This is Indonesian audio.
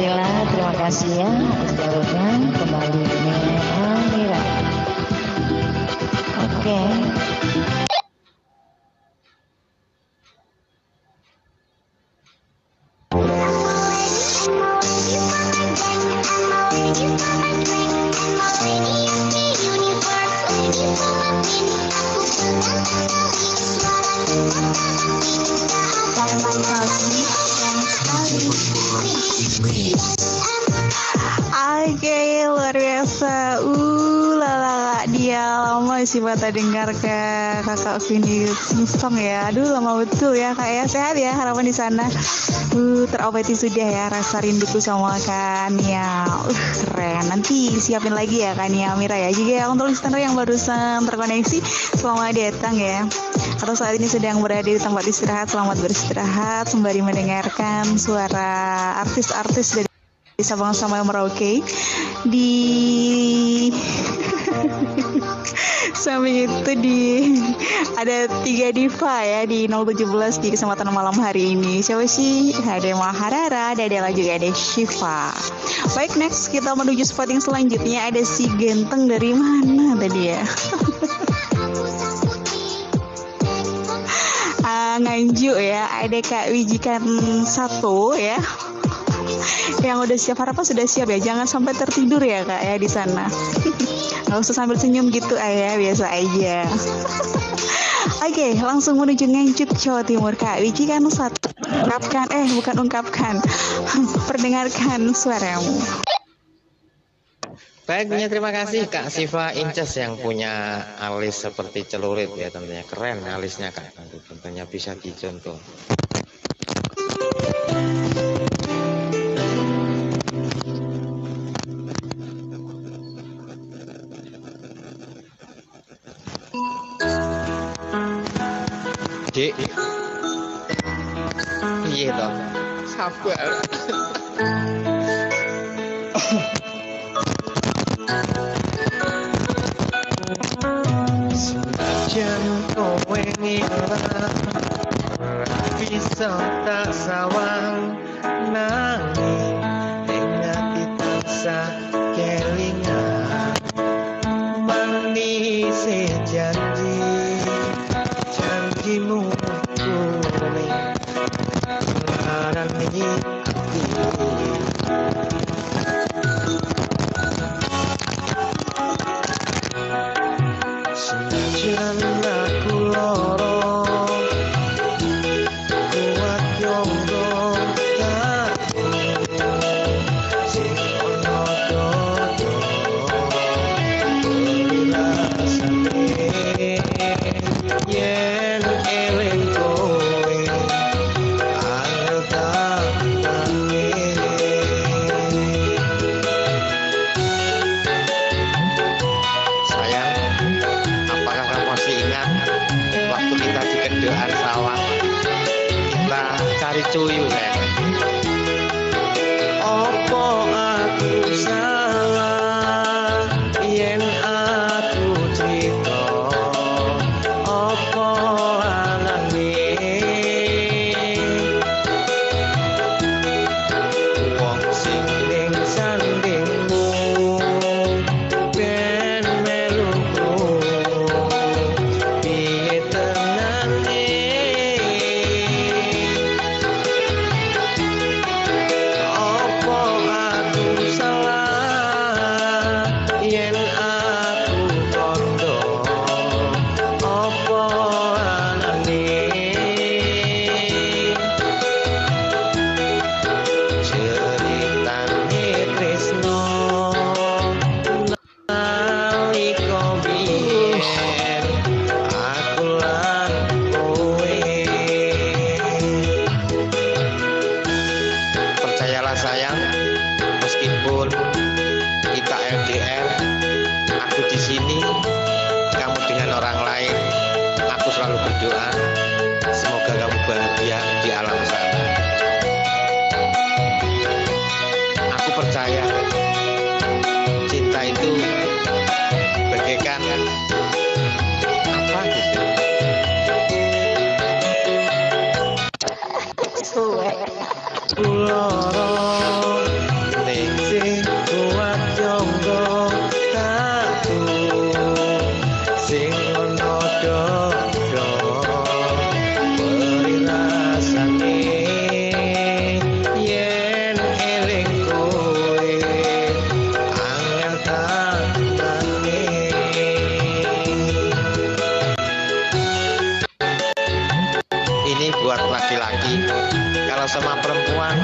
Terima kasih ya atas jalurnya kembali Amira. Oke. Oke, luar biasa. Uh, dia lama sih mata dengar ke kakak Vini sing ya. Aduh, lama betul ya kak ya. Sehat ya harapan di sana. Uh, terobati sudah ya rasa rinduku sama Kania. Uh, keren. Nanti siapin lagi ya Kania Mira ya. Juga ya untuk listener yang barusan terkoneksi, selamat datang ya. Atau saat ini sedang berada di tempat istirahat, selamat beristirahat sembari mendengarkan suara artis-artis dari Sabang sama Merauke di samping itu di ada tiga diva ya di 017 di kesempatan malam hari ini. Siapa sih? Ada Maharara ada Dela juga ada Shiva. Baik next kita menuju spot yang selanjutnya. Ada si genteng dari mana tadi ya? Ah, nganjuk ya. Ada Kak Wijikan satu ya yang udah siap harapan sudah siap ya. Jangan sampai tertidur ya kak ya di sana. Nggak usah sambil senyum gitu ayah biasa aja. Oke, langsung menuju Nganjuk Jawa Timur Kak. Wiji kan satu ungkapkan. Eh bukan ungkapkan. Perdengarkan suaramu. Baiknya terima kasih Kak Siva Inces yang punya alis seperti celurit ya tentunya. Keren alisnya Kak. Tentunya bisa dicontoh. Dik. Iya toh. Sabar. Senajan kowe ngilang Bisa tak sawang Ingat Manis janji you. Cari kita LDR aku di sini kamu dengan orang lain aku selalu berdoa semoga kamu bahagia di alam sana. Aku percaya cinta itu buat laki-laki. Kalau sama perempuan